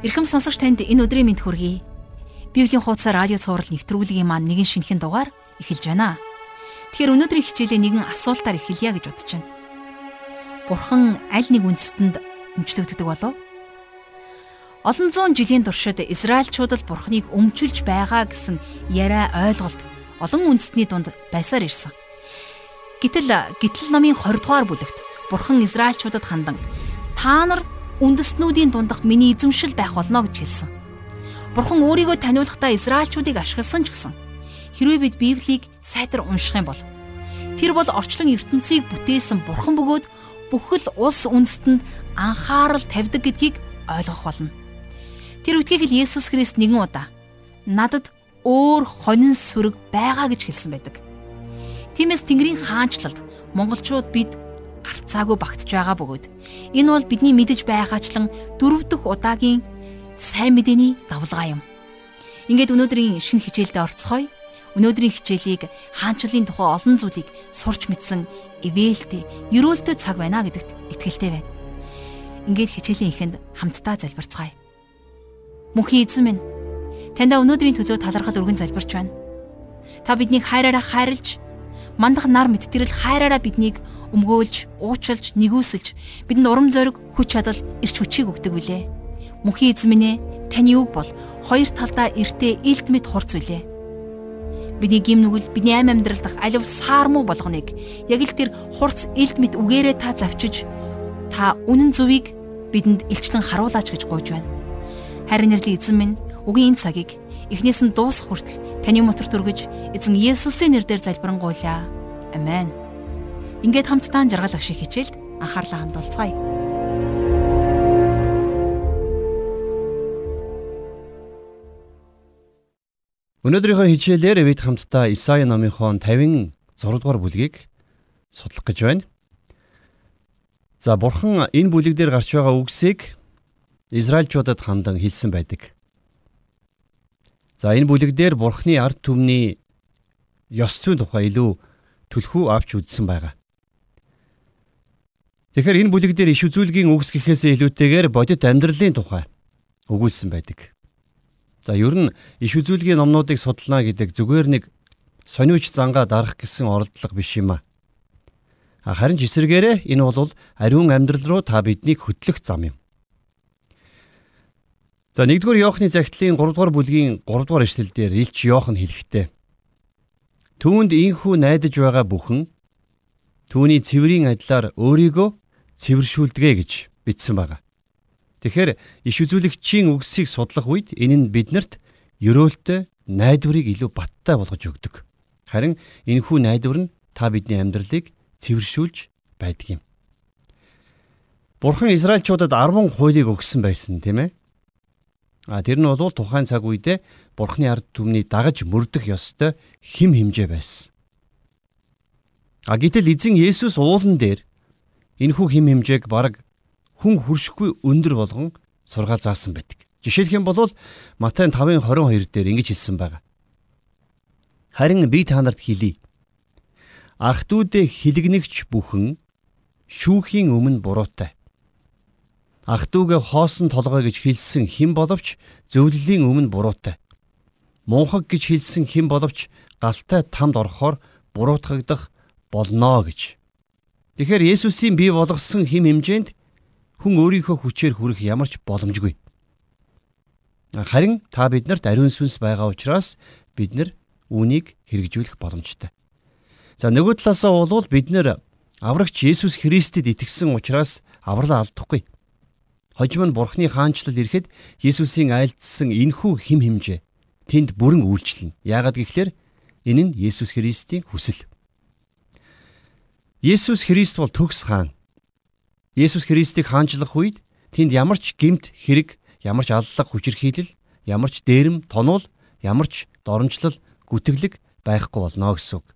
Ирхэм сонсогч танд энэ өдрийн мэнд хүргэе. Библийн хуудас радио цаураар нэвтрүүлгийн маань нэгэн шинэхэн дугаар эхэлж байна. Тэгэхээр өнөөдрийн хичээлээ нэгэн асуултаар эхэлье гэж бодож байна. Бурхан аль нэг үндэстэнд өмчлөгддөг болов? Олон зуун жилийн туршид Израильчуудад Бурханыг өмчилж байгаа гэсэн яриа ойлголт олон үндэстний дунд байсаар ирсэн. Гэтэл гítэл намын 20 дугаар бүлэгт Бурхан Израильчуудад хандан та нар үндэстнүүдийн дундах миний эзэмшил байх болно гэж хэлсэн. Бурхан өөрийгөө таниулахдаа Израильчуудыг ашигласан ч гэсэн хэрвээ бид Библийг сайтар унших юм бол тэр бол орчлон ертөнцийг бүтээсэн Бурхан бөгөөд бүхэл улс үндэстэнд анхаарал тавьдаг гэдгийг ойлгох болно. Тэр үтгийг л Есүс Христ нэгэн удаа надад өөр хонин сүрэг байгаа гэж хэлсэн байдаг. Тиймээс Тэнгэрийн хаанчлалд монголчууд бид гарцаагүй багтж байгаа бөгөөд энэ бол бидний мэдэж байгаачлан дөрөв дэх удаагийн сайн мэдээний давлгаа юм. Ингээд өнөөдрийн шинэ хичээлдээ орцгоё. Өнөөдрийн хичээлийг хаанчлалын тухай олон зүйлийг сурч мэдсэн ивэлтэй, ерөөлтөй цаг байна гэдэгт итгэлтэй байна. Ингээд хичээлийн эхэнд хамтдаа залбирцгаая. Мөнхийн эзэн минь, таньда өнөөдрийн төлөө талархал өргөн залбирч байна. Та биднийг хайраараа хайрлж мандах нар мэдтгэрэл хайраараа биднийг өмгөөлж, уучлж, нэгүсэлж бидэнд урам зориг, хүч чадал, эрч хүчийг өгдөг билээ. Мөнхийн эзэн минь ээ, таны үг бол хоёр талдаа эртээ илд мэд хурц билээ. Бидний гим нүгэл, бидний амь амьдрал дах алив саармуу болгоныг яг л тэр хурц илд мэд үгээрээ та завчиж та үнэн зөвийг бидэнд илчлэн харуулаач гэж гуйж байна. Харин нэрлийн эзэн минь үгийн энэ цагийг эхнээс нь дуусах хүртэл таны моторт өргөж эзэн Есүсийн нэрээр залбирanгуйлаа. Амен. Ингээд хамтдаа жаргал ах шиг хичээлд анхаарлаа хандуулцгаая. Өнөөдрийнхөө хичээлээр бид хамтдаа Исаи номынхон 56 дугаар бүлгийг судлах гэж байна. За бурхан энэ бүлэг дээр гарч байгаа үгсийг Израильчуудад хандан хэлсэн байдаг. За энэ бүлэг дээр бурхны ард түмний ёс зүйн тухай илүү түлхүү авч үзсэн байгаа. Тэгэхээр энэ бүлэг дээр иш үзүүлгийн үгс гэхээсээ илүүтэйгээр бодит амьдралын тухай өгүүлсэн байдаг. За ер нь иш үзүүлгийн номнуудыг судална гэдэг зүгээр нэг сониуч зангаа дарах гэсэн оролдлого биш юм а. Харин ч эсэргээрээ энэ бол ариун амьдрал руу та биднийг хөтлөх зам юм. За 1-р Иохны загтлын 3-р бүлгийн 3-р эшлэлдэр Илч Иохан хэлэхдээ Түүнд инхүү найдаж байгаа бүхэн түүний цэврийн адилаар өөрийгөө цэвэршүүлдэгэ гэж бичсэн байна. Тэгэхээр иш үзүүлэгчийн үгсийг судлах үед энэ нь биднэрт ёроолтой найдварыг илүү баттай болгож өгдөг. Харин энэхүү найдвар нь та бидний амьдралыг цэвэршүүлж байдаг юм. Бурхан Израильчуудад 10 хуулийг өгсөн байсан тийм ээ. А тэр нь бол тухайн цаг үедээ Бурхны ард түмний дагаж мөрдөх ёстой хим химжээ байсан. А гэтэл эзэн Есүс уулан дээр энэхүү хим химжээг бараг хүн хүршихгүй өндөр болгон сургаал заасан байдаг. Жишээлх юм бол Матай 5:22 дээр ингэж хэлсэн байна. Харин би та нарт хэлий. Ах дүүдээ хилэгнэгч бүхэн шүүхийн өмнө буруутай ах дүүгээ хоосон толгой гэж хэлсэн хэн боловч зөвлөлийн өмнө буруутай. Мунхаг гэж хэлсэн хэн боловч галтай тамд орохоор буруутгагдах болно гэж. Тэгэхээр Есүсийн бий болгосон хэм хэмжээнд хүн өөрийнхөө хүчээр хүрэх ямар ч боломжгүй. Харин та биднэрт ариун сүнс байгаа учраас бид нар үүнийг хэрэгжүүлэх боломжтой. За нөгөө талаасаа бол бид нэр аврагч Есүс Христэд итгэсэн учраас авралаа алдахгүй. Хожим нь Бурхны хаанчлал ирэхэд Есүсийн айлдсан энхүү хим химжээ тэнд бүрэн үйлчлэнэ. Яагаад гэвэл энэ нь Есүс Христийн хүсэл. Есүс Христ бол төгс хаан. Есүс Христийг хаанчлах үед тэнд ямар ч гемт хэрэг, ямар ч аллах хүчирхийлэл, ямар ч дээрэм, тонуул, ямар ч доромжлол, гүтгэлэг байхгүй болно гэсэн үг.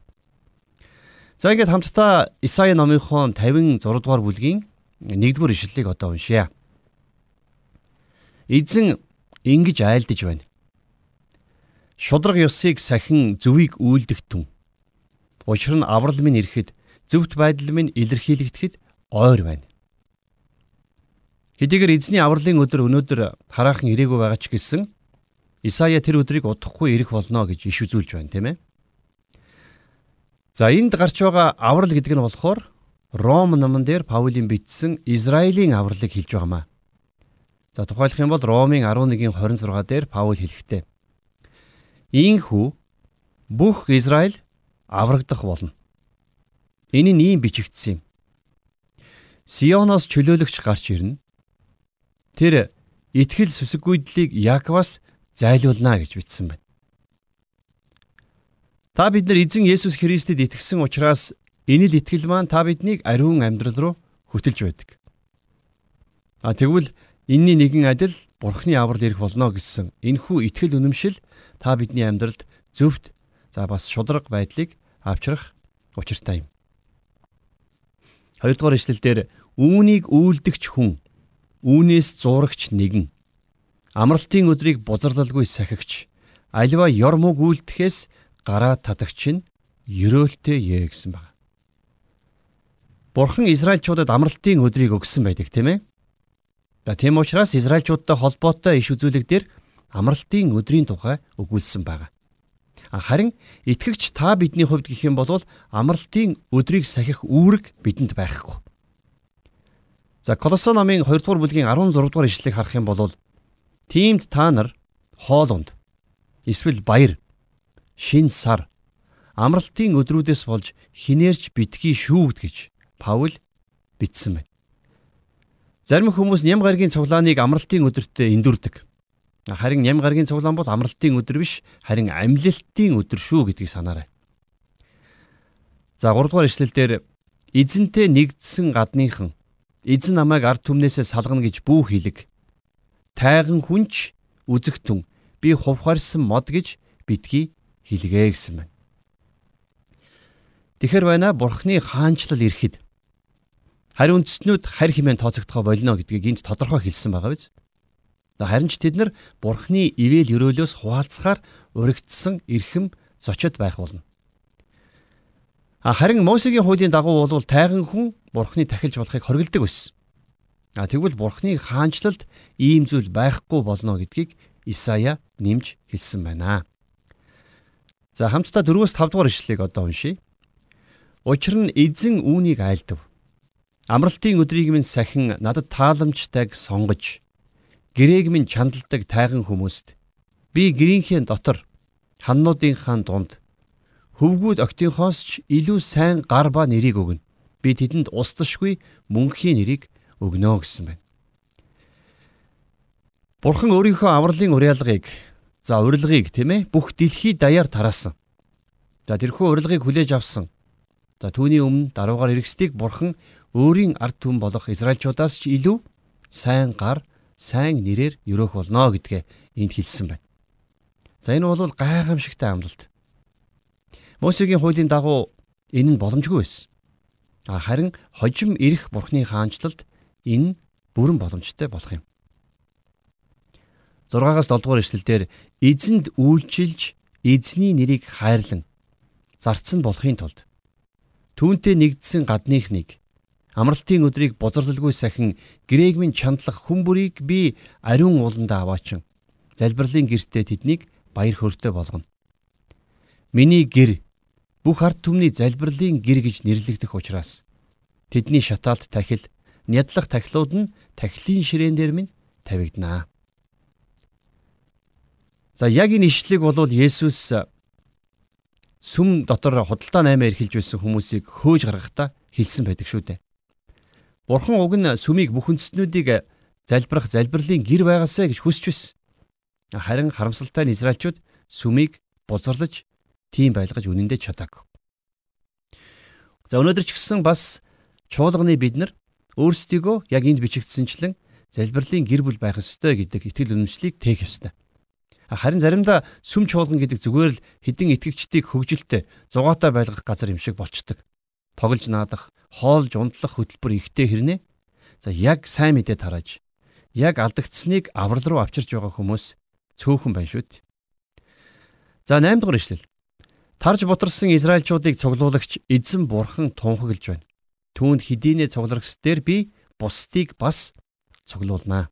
За ингээд хамтдаа Исаи номынхон 56 дугаар бүлгийн 1-р ишлэлийг одоо уншъя. Эзэн ингэж айлдаж байна. Шудраг ёсыг сахин зөвийг үйлдэгтэн. Учир нь аврал минь ирэхэд зөвхт байдал минь илэрхийлэгдэхэд ойр байна. Хэдийгээр эзний авралын өдөр өнөөдөр хараахан ирээгүй байгаа ч гэсэн Исая тэр өдрийг удахгүй ирэх болно гэж иш үзүүлж байна, тийм ээ. За энд гарч байгаа аврал гэдэг нь болохоор Ром номон дээр Паулийн бичсэн Израилийн авралыг хэлж байгаамаа. За тухайлах юм бол Ромын 11-ийн 26 дээр Паул хэлэхдээ Ийхүү бүх Израиль аврагдах болно. Энэ нь ийм бичигдсэн юм. Сионоос чөлөөлөгч гарч ирнэ. Тэр итгэл сүсэггүйдлийг Яаковаас зайлуулна гэж бичсэн байна. Та бид нар эзэн Есүс Христэд итгэсэн учраас энэ л итгэл маань та биднийг ариун амьдрал руу хөтөлж байдаг. А тэгвэл энэний нэгэн адил Бурхны аврал ирэх болно гэсэн энэхүү итгэл үнэмшил та бидний амьдралд зөвхт за бас шудраг байдлыг авчрах учиртай юм. Хоёрдугаар ишлэлдэр үүнийг үйлдэгч хүн үүнээс зурагч нэгэн амралтын өдрийг бузарлалгүй сахигч альва ёрмог үлдэхээс гараа татагч нь ерөөлтэй ээ гэсэн баг. Бурхан Израильчуудад амралтын өдрийг өгсөн байдаг тийм ээ. За тийм учраас Израильчуудтай холбоотой иш үзүүлэг дээр амралтын өдрийн тухай өгүүлсэн байна. Харин итгэгч та бидний хувьд гэх юм бол амралтын өдрийг сахих үүрэг бидэнд байхгүй. За Колосон номын 2 дугаар бүлгийн 16 дугаар ишлэгийг харах юм бол Тиймд та нар хоолунд эсвэл баяр шин сар амралтын өдрүүдээс болж хинээрч битгий шүүгд гэж Паул бичсэн байна. Зарим хүмүүс ням гаргийн цуглааныг амралтын өдөртөө эндүрдэг. Харин ням гаргийн цуглаан бол амралтын өдөр биш, харин амьлалтын өдөр шүү гэдгийг санаарай. За 3 дугаар ишлэлдэр эзэнтэй нэгдсэн гадныхан эзэн намайг ард түмнээсээ салгана гэж бүү хийлэг тайган хүнч үзэгтэн би хувхарсан мод гэж битгий хэлгээ гэсэн байна. Тэгэхэр байна бурхны хаанчлал ирэхэд харин үндэстнүүд харь хэмээн тооцогдохоо болно гэдгийг энд тодорхой хэлсэн байгаа биз. Харин ч тэд нар бурхны ивэл өрөөлөөс хуваалцахаар уригдсан эрхэм зочид байх болно. Харин Мосегийн хуулийн дагуу бол тайган хүн бурхны тахилж болохыг хоригддаг байсан. А тэгвэл бурхны хаанчлалд ийм зүйл байхгүй болно гэдгийг Исая нэмж хэлсэн байна. За хамтдаа 4-өөс 5 дугаар ишлэгийг одоо уншийе. Учир нь эзэн үүнийг айлдав. Амралтын өдрийг минь сахин надад тааламжтайг сонгож гэрээг минь чандалдаг тайган хүмүүст би гэрийнхээ дотор ханнуудынхаа дунд хөвгүүд октынхоос ч илүү сайн гар ба нэрийг өгнө. Би тэдэнд устдашгүй мөнхийн нэрийг өгнө гэсэн байна. Бурхан өөрийнхөө авралын уриалгыг за урилгыг тийм ээ бүх дэлхий даяар тараасан. За тэрхүү урилгыг хүлээж авсан. За түүний өмнө даруугаар иргэстийг бурхан өөрийн ард түмэн болох Израильчуудаас ч илүү сайн гар, сайн нэрээр өрөөх болно гэдгээ энд хэлсэн байна. За энэ бол гайхамшигтай амлалт. Мосегийн хуулийн дагуу энэ нь боломжгүй байсан. А харин хожим ирэх бурхны хаанчлалд энэ бүрэн боломжтой болох юм. 6-аас 7 дугаар эшлэлдэр эзэнд үйлчилж эзний нэрийг хайрлан зарцсан болохын тулд түүнтэй нэгдсэн гадных нэг амралтын өдрийг бузарлалгүй сахин грегмийн чандлах хүмүүрийг би ариун ууланда аваачин залбирлын гэртээ тэднийг баяр хөөртэй болгоно. Миний гэр бүх ард түмний залбирлын гэр гэж нэрлэгдэх учраас тэдний шатаалт тахил нядлах тахилууд нь тахилын ширээн дээр минь тавигданаа. За яг энэ ишлэг бол Есүс сүм дотор худалдаа наймаа эрхэлж байсан хүмүүсийг хөөж гаргахдаа хэлсэн байдаг шүү дээ. Бурхан уг нь сүмийг бүх үндэстнүүдийг залбирах залбирлын гэр байгаасаа гэж хүсч байсан. Харин харамсалтай нь Израильчууд сүмийг бузарлаж тийм байлгаж үнэндээ чадаагүй. За өнөөдөр ч гэсэн бас чуулганы бид нар өөрсдийгөө яг энд бичигдсэнчлэн залбирлын гэр бүл байх ёстой гэдэг итгэл үнэмшлийг тээх ёстой. Харин заримдаа сүм чуулган гэдэг зүгээр л хідэн итгэгчдийг хөгжилтэй зугаатай байлгах газар юм шиг болчдөг. Тоглож наадах, хоолж унтлах хөтөлбөр ихтэй хэрнээ. За яг сайн мэдээ тарааж, яг алдагдсныг аврал руу авчирч байгаа хүмүүс цөөхөн байна шүү дээ. За 8 дугаар ишлэл. Тарж бутарсан Израильчуудыг цуглуулагч эзэн бурхан тунхаглаж байна. Түүнд хэдийнэ цугларагс дээр би бусдыг бас цуглуулнаа.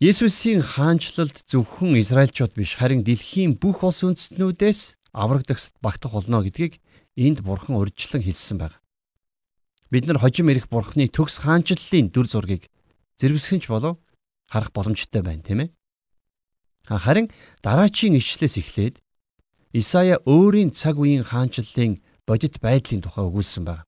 Есүсийн хаанчлалд зөвхөн Израильчууд биш харин дэлхийн бүх улс үндэстнүүдээс аврагдагс багтах болно гэдгийг энд бурхан урьдчилан хэлсэн байна. Бид нар хожим ирэх бурханы төгс хаанчлалын дүр зургийг зэрвсгэнч болов харах боломжтой байна, тийм ээ. Харин дараачийн ишлээс эхлээд Исая өөрийн цаг үеийн хаанчлалын бодит байдлын тухай өгүүлсэн байна.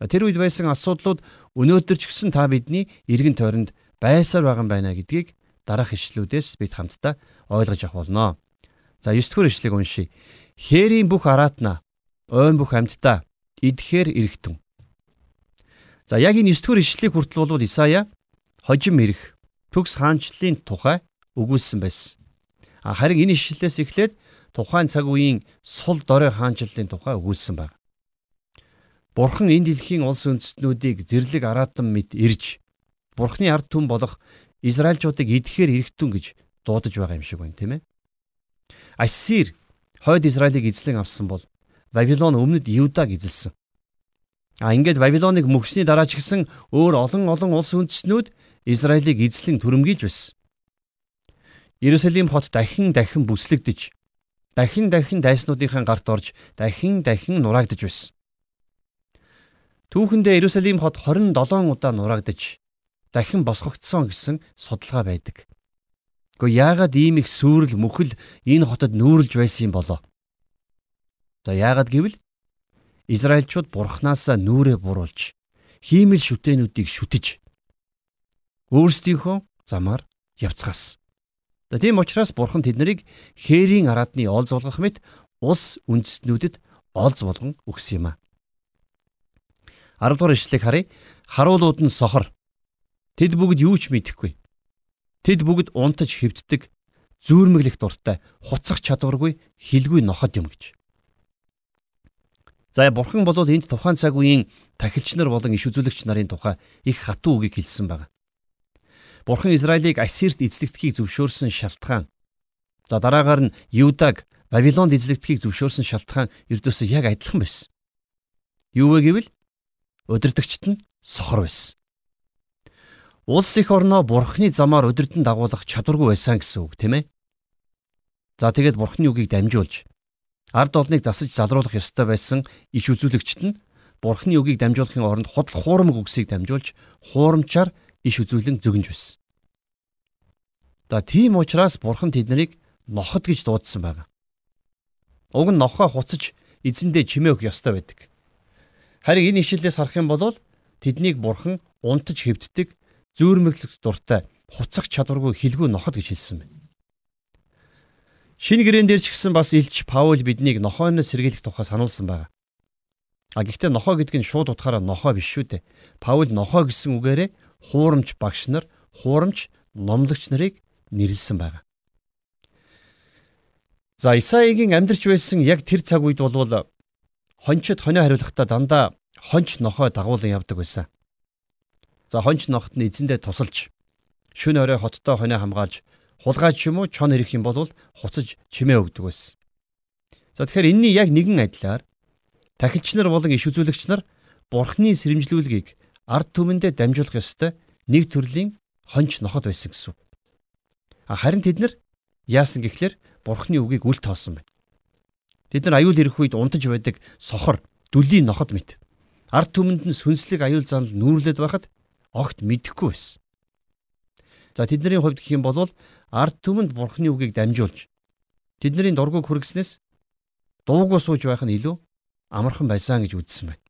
Тэр үед байсан асуудлууд өнөөдөр ч гэсэн та бидний эргэн тойронд байсаар байгаа юм байна гэдгийг дараах ишлүүдээс бид хамтдаа ойлгож авах болно. За 9 дугаар ишлэгийг уншийе. Хээрийн бүх араатна, ойн бүх амьтдаа идэхээр эргэтэн. За яг энэ 9 дугаар ишлэлийг хүртэл бол Исая хожим ирэх төгс хаанчлалын тухай өгүүлсэн байсан. Харин энэ ишлэлээс эхлээд тухайн цаг үеийн сул дорой хаанчлалын тухай өгүүлсэн байна. Бурхан энэ дэлхийн улс үндэстнүүдийг зэрлэг араатан мэд ирж Бурханы ард түмэн болох Израильчуудыг идэхээр эргэтэн гэж дуудаж байгаа юм шиг байна, тийм ээ. Ассир хойд Израилийг эзлэн авсан бол Вавилон өмнөд Юдаг эзэлсэн. А ингээд Вавилоныг мөхсний дараа ч гэсэн өөр олон олон улс үндэстнүүд Израилийг эзлэн түрэмгийлж байсан. Иерусалим хот дахин дахин бүслэгдэж дахин дахин дайснуудынхаа гарт орж дахин дахин нураагдж байсан. Түүхэндээ Иерусалим хот 27 удаа нураагдаж дахин босгогдсон гэсэн судалгаа байдаг. Гэхдээ яагаад ийм их сүрэл мөхөл энэ хотод нүүрлж байсан юм болоо? За яагаад гэвэл Израильчууд бурхнаасаа нүрээ буруулж хиймэл шүтэнүүдийг шүтэж өөрсдийнхөө замаар явцгаас. За тийм учраас бурхан тэднийг хээрийн араадны олз болгох мэт улс үндэстнүүдэд олз болгон өгсөн юм а. 10 дугаар ишлэгийг харъя. Харуулууд нь сохор. Тэд бүгд юу ч мэдэхгүй. Тэд бүгд унтаж хөвддөг, зүүрмэглэх дуртай, хуцах чадваргүй, хилгүй ноход юм гэж. За бурхан бол энд тухайн цаг үеийн тахилч нар болон иш үзүүлэгч нарын тухай их хатуу үгийг хэлсэн байна. Бурхан Израилийг Ассирт эзлэгдэхийг зөвшөөрсөн шалтгаан. За дараагаар нь Юдаг Вавилонд эзлэгдэхийг зөвшөөрсөн шалтгаан ердөөсөө яг адилхан байсан. Юу вэ гэвэл удирдагчт нь сохор байсан. Улс их орноо бурхны замаар удирдан дагуулах чадваргүй байсан гэсэн үг тийм ээ. За тэгээд бурхны үгийг дамжуулж ард олныг засаж залруулах ёстой байсан иш үзүүлэгчт нь бурхны үгийг дамжуулахын оронд худал хуурмаг үгсийг дамжуулж хуурамчаар иш үзүүлэн зөгнж байсан. За тийм учраас бурхан тэднийг ноход гэж дуудсан байна. Уг нь нохоо хуцаж эзэндээ чимээ өгөх ёстой байдаг. Харин энэ ишлэлээс харах юм бол тэднийг бурхан унтаж хэвддэг, зүүрмэглэх дуртай, хуцах чадваргүй хилгүй ноход гэж хэлсэн байна. Шинэ гэрэн дээр ч гэсэн бас Илч Паул биднийг нохооноос сэргийлэх тухай сануулсан байна. А гэхдээ нохоо гэдэг нь шууд утгаараа нохоо биш шүү дээ. Паул нохоо гэсэн үгээрээ хуурамч багш нар, хуурамч номлогч нарыг нэрлсэн байна. За Исаигийн амьдарч байсан яг тэр цаг үед болвол хончид хонио хариулахдаа дандаа хонч нохой дагуулan явдаг байсан. За хонч нохот нь эзэндээ тусалж шүн орой хоттой хонио хамгаалж хулгайч юм уу чон ирэх юм бол хуцаж чимээ өгдөг байсан. За тэгэхээр энэний яг нэгэн адилаар тахилч нар болон иш үзүүлэгч нар бурхны сэрэмжлүүлгийг ард түмэндээ дамжуулах ёстой нэг төрлийн хонч нохот байсан гэсэн. Харин тэд нар яасан гэхлээр бурхны үгийг үл тоосон байна. Бид нар аюул ирэх үед унтаж байдаг сохор, дүлийн ноход мэт. Ард түмэнд нь сүнслэг аюул занал нүүрлээд байхад огт мэдэхгүй байсан. За тэдний хувьд гэх юм бол ард түмэнд бурхны үгийг дамжуулж тэдний дургуг хүргэснээс дуугүй сууж байх нь илүү амархан байсан гэж үзсэн байна.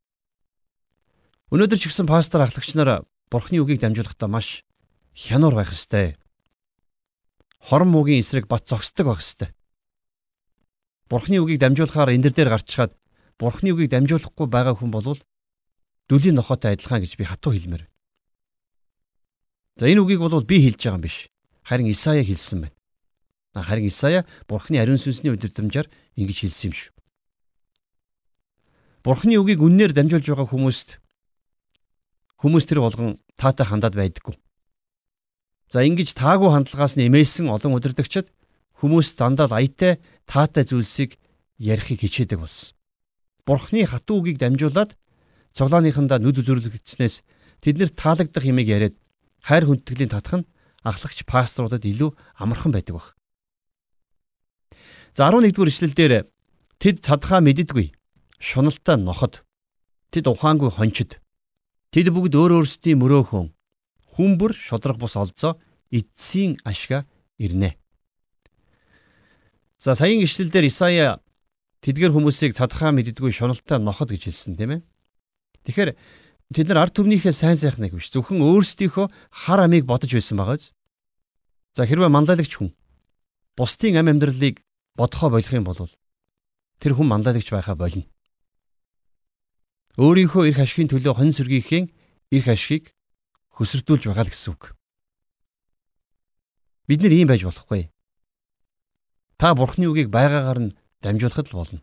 Өнөөдөр ч гэсэн пастор ахлагч нар бурхны үгийг дамжуулахдаа маш хянуур байх ёстой. Хорон муугийн эсрэг бат зогсдог байх ёстой. Бурхны үгийг дамжуулахаар энэ дээр гарчхаад Бурхны үгийг дамжуулахгүй байгаа хүн болвол дүлийн нохотой адилхан гэж би хатуу хэлмээр. За энэ үгийг бол би хэлж байгаа юм биш. Харин Исая хэлсэн байна. Харин Исая Бурхны ариун сүнсний удирдамжаар ингэж хэлсэн юм шүү. Бурхны үгийг үннээр дамжуулж байгаа хүмүүст хүмүүс тэр болгон таатай хандаад байдаггүй. За ингэж таагүй хандлагаас нэмээсэн олон удирдагчид хүмүүс дандаа л аятай таатай зүйлсийг ярихыг хичээдэг болсон. Бурхны хатуу үгийг дамжуулаад цоглооныхандаа нүд үзүрлэгдснээс тэд нэр таалагдах юмыг яриад хайр хүндэтгэлийн татах нь ахлагч пасторудад илүү амархан байдаг баг. За 11-р эшлэлдэр тэд цадхаа мэддэггүй. Шуналтай ноход. Тэд ухаангүй хончид. Тэд бүгд өөр өөрсдийн мөрөөхөн хүмбэр шодрох бус олзоо эдсийн ашга ирнэ. За саяын ишлэлдэр Исая тэдгэр хүмүүсийг цадхаа мэддэггүй шуналтай ноход гэж хэлсэн тийм ээ. Тэгэхээр тэд нар ард түмнийхээ сайн сайхныг биш зөвхөн өөрсдийнхөө хар амийг бодож байсан байгааз. За хэрвээ манлайлагч хүн бусдын ам амьдралыг бодохоо болох юм бол тэр хүн манлайлагч байхаа болно. Өөрийнхөө эрх ашигын төлөө хон сүргийнхээ эрх ашигыг хөсөрдүүлж байгаа л гэсэн үг. Бид нэр ийм байж болохгүй. Та бурхны үгийг байгаагаар нь дамжуулахад л болно.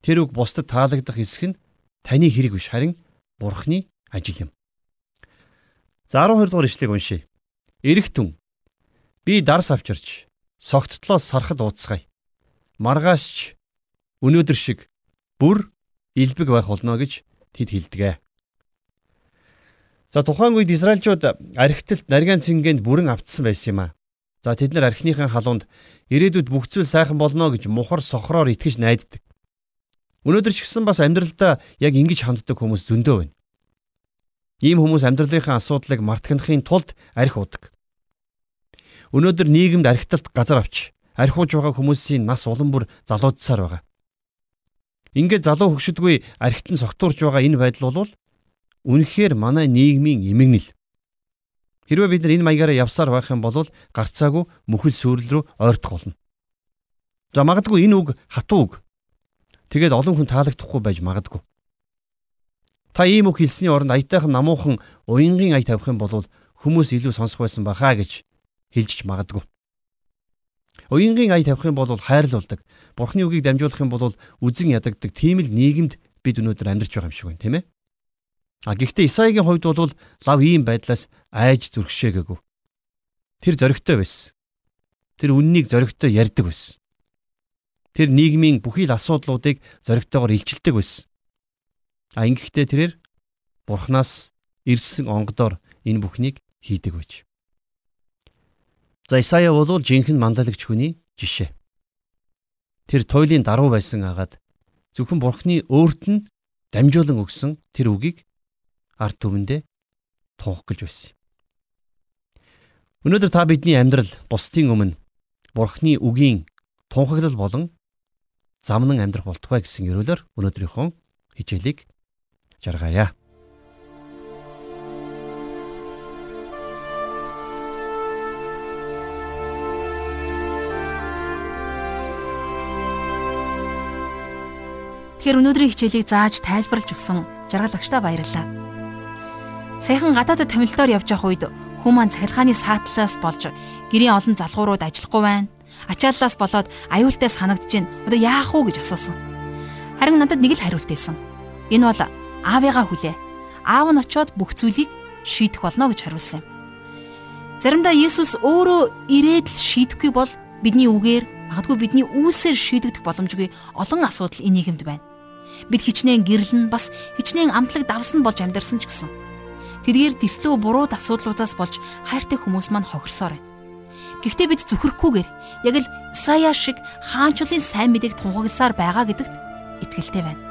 Тэр үг бусдад таалагдах хэсэг нь таны хэрэг биш харин бурхны ажил юм. За 12 дугаар ишлэгийг уншъя. Эрэгтэн би дарс авчирч согттлоос сархад ууцгая. Маргаасч өнөөдөр шиг бүр илбэг байх болно гэж тэд хэлдэг. За тухайн үед Израильчууд архитэлт нарийн цэнгэнд бүрэн автсан байсан юм а. За тэд нар архиныхаа халуунд ирээдүйд бүх зүйл сайхан болно гэж мухар сохроор итгэж найддаг. Өнөөдөр ч гэсэн бас амьдралдаа яг ингэж ханддаг хүмүүс зөндөө байна. Ийм хүмүүс амьдралынхаа асуудлыг мартахын тулд арх удаг. Өнөөдөр нийгэмд архиталт газар авч архиуж байгаа хүмүүсийн нас улам бүр залуудсаар байгаа. Ингээд залуу хөгшөдгүй архитан согтуурж байгаа энэ байдал бол Үнэхээр манай нийгмийн эмгэнэл. Хэрвээ бид нар энэ маягаараа явсаар байх юм бол гарцаагүй мөхөл сүрэл рүү ойртох болно. За магадгүй энэ үг хатуу үг. Тэгээд олон хүн таалагдахгүй байж магадгүй. Та ийм үг хэлсний оронд аятайхан намуухан уянгийн ая тавих юм бол хүмүүс илүү сонсох байсан бахаа гэж хэлж магадгүй. Уянгийн ая тавих юм бол хайрлуулдаг. Бурхны үгийг дамжуулах юм бол үзен ядагддаг. Тийм л нийгэмд бид өнөөдөр амьдарч байгаа юм шиг байна, тийм ээ? А гэхдээ Исаигийн хувьд бол лав ийм байдлаас айж зүрхшээгээгүй. Тэр зоригтой байсан. Тэр үннийг зоригтой ярьдаг байсан. Тэр нийгмийн бүхий л асуудлуудыг зоригтойгоор илчилдэг байсан. А ингэхдээ тэрээр Бурханаас ирсэн онгодоор энэ бүхнийг хийдэг байж. За Исая бол жинхэнэ мандалагч хүний жишээ. Тэр туйлын даруй байсан агаад зөвхөн Бурхны өөрт нь дамжуулан өгсөн тэр үгийг ард түмэндээ тунх гэлж байсан. Өнөөдөр та бидний амьдрал бусдын өмнө Бурхны үгийн тунхаглал болон замнан амьдрах болтугай гэсэн ерөөлөөр өнөөдрийнхөө хичээлийг жаргаая. Тэгэхээр өнөөдрийн хичээлийг зааж тайлбарлаж өгсөн жаргалагчдаа баярлалаа. Саяхан гадаадд тамилтаар явж явах үед хүмүүс цахилгааны саатлаас болж гэрийн олон залгуурууд ажиллахгүй байна. Ачааллаас болоод аюултай санагдаж байна. Одоо яах вэ гэж асуусан. Харин надад нэг л хариулт байсан. Энэ бол аавыгаа хүлээ. Аав нь очиод бүх зүйлийг шийдэх болно гэж хариулсан юм. Заримдаа Есүс өөрөө ирээд л шийдэхгүй бол бидний үгээр магадгүй бидний үйлсээр шийдэгдэх боломжгүй олон асуудал энэ нийгэмд байна. Бид хичнээн гэрлэн бас хичнээн амтлаг давсан болж амьдарсан ч гэсэн Тэдгээр тэрслүү буруу асуудлуудаас болж хайртай хүмүүс маань хохирсоор байна. Гэхдээ бид зүхрэхгүйгээр яг л Исая шиг хаанчлалын сайн мэдээг тунхагласаар байгаа гэдэгт итгэлтэй байна.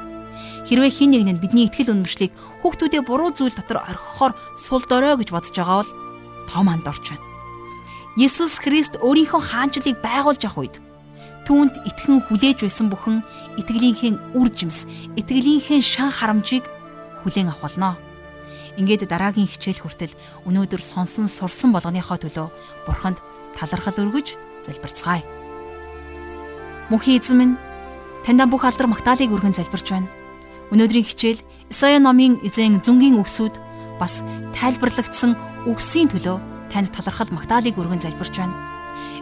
Хэрвээ хин нэг нь бидний итгэл үнэмшлийг хүүхдүүдээ буруу зүйл дотор орхихоор сул дорой гэж бодож байгаа бол том анд орч байна. Есүс Христ өөрийнхөө хаанчлалыг байгуулж авах үед түүнд итгэн хүлээж байсан бүхэн итгэлийнхээ үр жимс, итгэлийнхээ шан харамжийг хүлээн авах болно. Ингээд дараагийн хичээл хүртэл өнөөдөр сонсон сурсан болгоныхоо төлөө бурханд талархал өргөж залбирцгаая. Мөнхийн эзэн минь таньда бүх алдар магтаалыг өргөн залбирч байна. Өнөөдрийн хичээл Исая номын эзэн зүнгийн үгсүүд бас тайлбарлагдсан үгсийн төлөө танд талархал магтаалыг өргөн залбирч байна.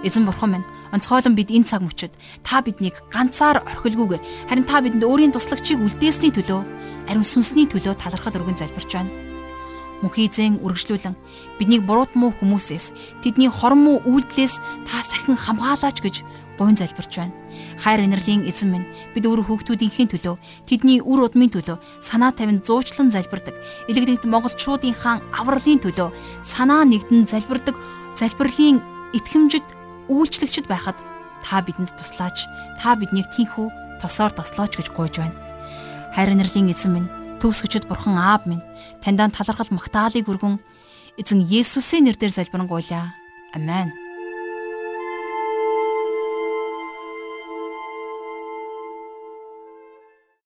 Эзэн бурхан минь онцгойлон бид энэ цаг мөчид та биднийг ганцаар орхилгүйгээр харин та бидэнд өөрийн туслагчийг үлдээсний төлөө ариун сүнсний төлөө талархал өргөн залбирч байна мөнхий зэн үргэлжлүүлэн биднийг буруут муу хүмүүсээс тэдний хорон муу үйлдэлээс та сахин хамгаалаач гэж гойн залбирч байна. Хайр инэрлийн эзэн минь бид өөр хүүхдүүдийнхээ төлөө тэдний үр удмын төлөө санаа тавин зуучлан залбирдаг. Илэгдэнт монголчуудын хаан авралын төлөө санаа нэгдэн залбирдаг залбирлын итгэмжид үйлчлэгчд байхад та бидэнд туслаач. Та биднийг тийхүү тосоор тослооч гэж гуйж байна. Хайр инэрлийн эзэн минь төгс хүчит бурхан аав минь таньдаа талархал магтаалыг өргөн эзэн Есүсийн нэрээр залбирanгуйлаа. Амен.